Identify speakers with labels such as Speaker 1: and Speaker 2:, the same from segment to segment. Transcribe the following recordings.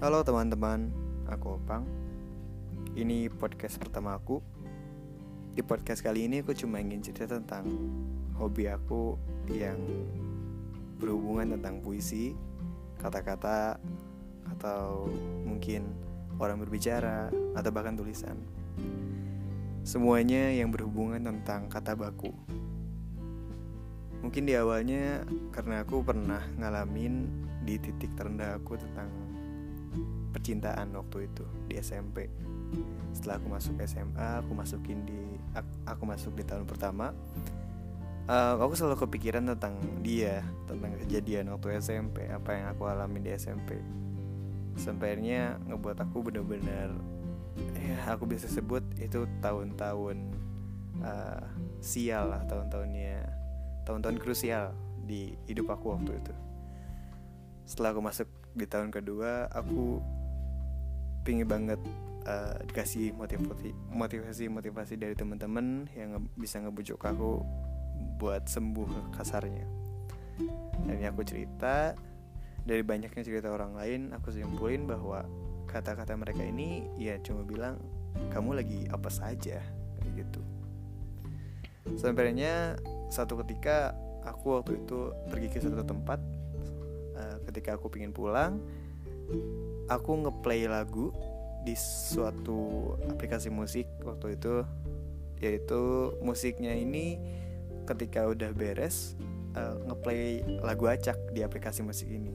Speaker 1: Halo teman-teman, aku Opang. Ini podcast pertama aku. Di podcast kali ini aku cuma ingin cerita tentang hobi aku yang berhubungan tentang puisi, kata-kata, atau mungkin orang berbicara, atau bahkan tulisan. Semuanya yang berhubungan tentang kata baku. Mungkin di awalnya karena aku pernah ngalamin di titik terendah aku tentang percintaan waktu itu di SMP setelah aku masuk SMA aku masukin di aku masuk di tahun pertama uh, aku selalu kepikiran tentang dia tentang kejadian waktu SMP apa yang aku alami di SMP sampainya ngebuat aku bener-bener ya aku bisa sebut itu tahun-tahun uh, sial lah tahun-tahunnya tahun-tahun krusial di hidup aku waktu itu setelah aku masuk di tahun kedua aku pingin banget uh, dikasih motivasi motivasi motivasi dari teman-teman yang bisa ngebujuk aku buat sembuh kasarnya. Dan ini aku cerita dari banyaknya cerita orang lain aku simpulin bahwa kata-kata mereka ini ya cuma bilang kamu lagi apa saja kayak gitu. Sampainya satu ketika aku waktu itu pergi ke satu tempat ketika aku pingin pulang aku ngeplay lagu di suatu aplikasi musik waktu itu yaitu musiknya ini ketika udah beres uh, ngeplay lagu acak di aplikasi musik ini.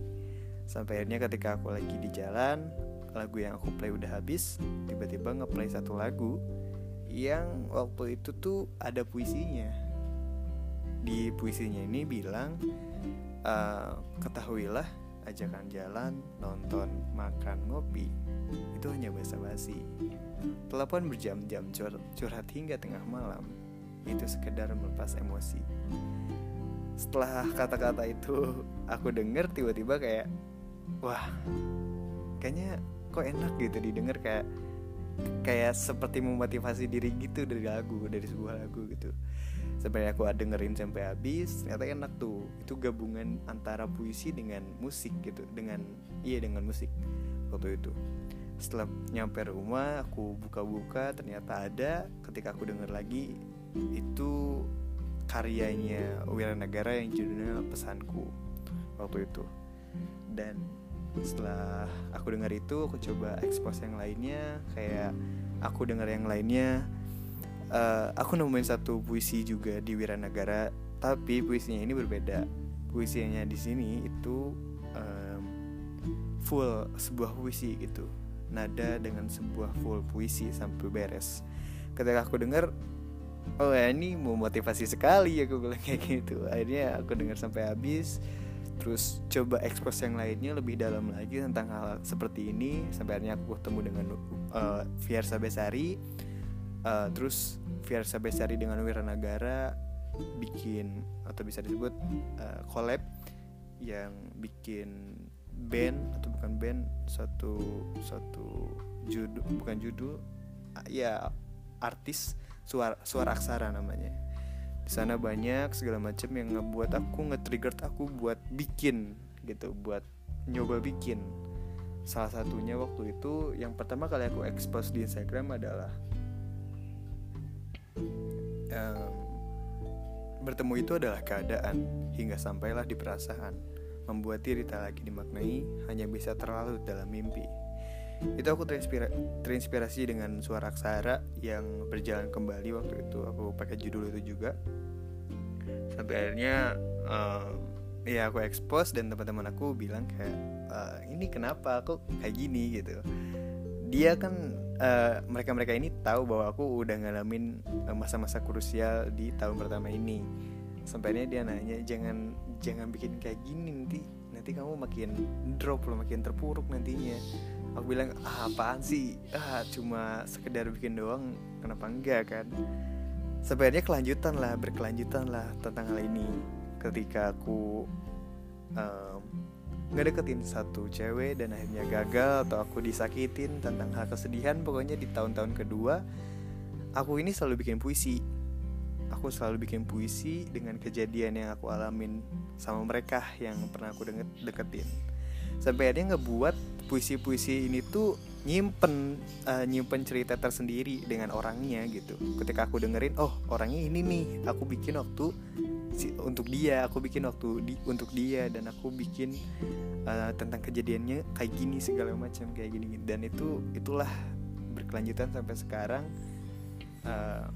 Speaker 1: Sampai akhirnya ketika aku lagi di jalan lagu yang aku play udah habis tiba-tiba ngeplay satu lagu yang waktu itu tuh ada puisinya. Di puisinya ini bilang uh, ketahuilah ajakan jalan, nonton, makan, ngopi, itu hanya basa-basi. Telepon berjam-jam cur curhat hingga tengah malam, itu sekedar melepas emosi. Setelah kata-kata itu aku denger tiba-tiba kayak, wah, kayaknya kok enak gitu didengar kayak kayak seperti memotivasi diri gitu dari lagu dari sebuah lagu gitu sampai aku dengerin sampai habis ternyata enak tuh. Itu gabungan antara puisi dengan musik gitu dengan iya dengan musik waktu itu. Setelah nyampe rumah aku buka-buka ternyata ada. Ketika aku denger lagi itu karyanya Wiranagara yang judulnya pesanku waktu itu. Dan setelah aku dengar itu aku coba expose yang lainnya. Kayak aku dengar yang lainnya uh, aku nemuin satu puisi juga di Wiranagara tapi puisinya ini berbeda. Puisinya di sini itu um, full sebuah puisi gitu. Nada dengan sebuah full puisi sampai beres. Ketika aku dengar oh ya ini motivasi sekali ya aku bilang kayak gitu. Akhirnya aku dengar sampai habis. Terus coba ekspos yang lainnya lebih dalam lagi tentang hal seperti ini. Sampai akhirnya aku ketemu dengan uh, Fiersa Besari uh, terus Fiersa Besari dengan Wiranagara bikin atau bisa disebut uh, collab yang bikin band atau bukan band satu satu judul bukan judul ya artis suara suara aksara namanya. Di sana banyak segala macam yang ngebuat aku nge-trigger aku buat bikin gitu buat nyoba bikin. Salah satunya waktu itu yang pertama kali aku expose di Instagram adalah um, bertemu itu adalah keadaan hingga sampailah di perasaan. Membuat diri tak lagi dimaknai hanya bisa terlalu dalam mimpi. Itu aku terinspira terinspirasi dengan suara aksara yang berjalan kembali waktu itu. Aku pakai judul itu juga. Sampai akhirnya um, ya aku expose dan teman-teman aku bilang kayak uh, ini kenapa aku kayak gini? gitu dia kan uh, mereka-mereka ini tahu bahwa aku udah ngalamin masa-masa krusial di tahun pertama ini. Sampainya dia nanya jangan jangan bikin kayak gini nanti nanti kamu makin drop loh makin terpuruk nantinya. Aku bilang ah, apaan sih? Ah cuma sekedar bikin doang kenapa enggak kan? Sebenarnya kelanjutan lah berkelanjutan lah tentang hal ini. Ketika aku um, ngedeketin satu cewek dan akhirnya gagal atau aku disakitin tentang hal kesedihan pokoknya di tahun-tahun kedua aku ini selalu bikin puisi. Aku selalu bikin puisi dengan kejadian yang aku alamin sama mereka yang pernah aku deketin. Sampai akhirnya ngebuat puisi-puisi ini tuh nyimpen uh, nyimpen cerita tersendiri dengan orangnya gitu. Ketika aku dengerin oh orangnya ini nih aku bikin waktu untuk dia aku bikin waktu di, untuk dia dan aku bikin uh, tentang kejadiannya kayak gini segala macam kayak gini dan itu itulah berkelanjutan sampai sekarang. Uh,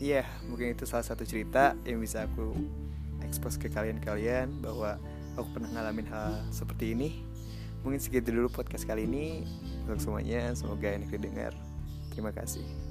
Speaker 1: iya yeah, mungkin itu salah satu cerita yang bisa aku expose ke kalian-kalian bahwa aku pernah ngalamin hal seperti ini. Mungkin segitu dulu podcast kali ini. Untuk semuanya semoga enak didengar. Terima kasih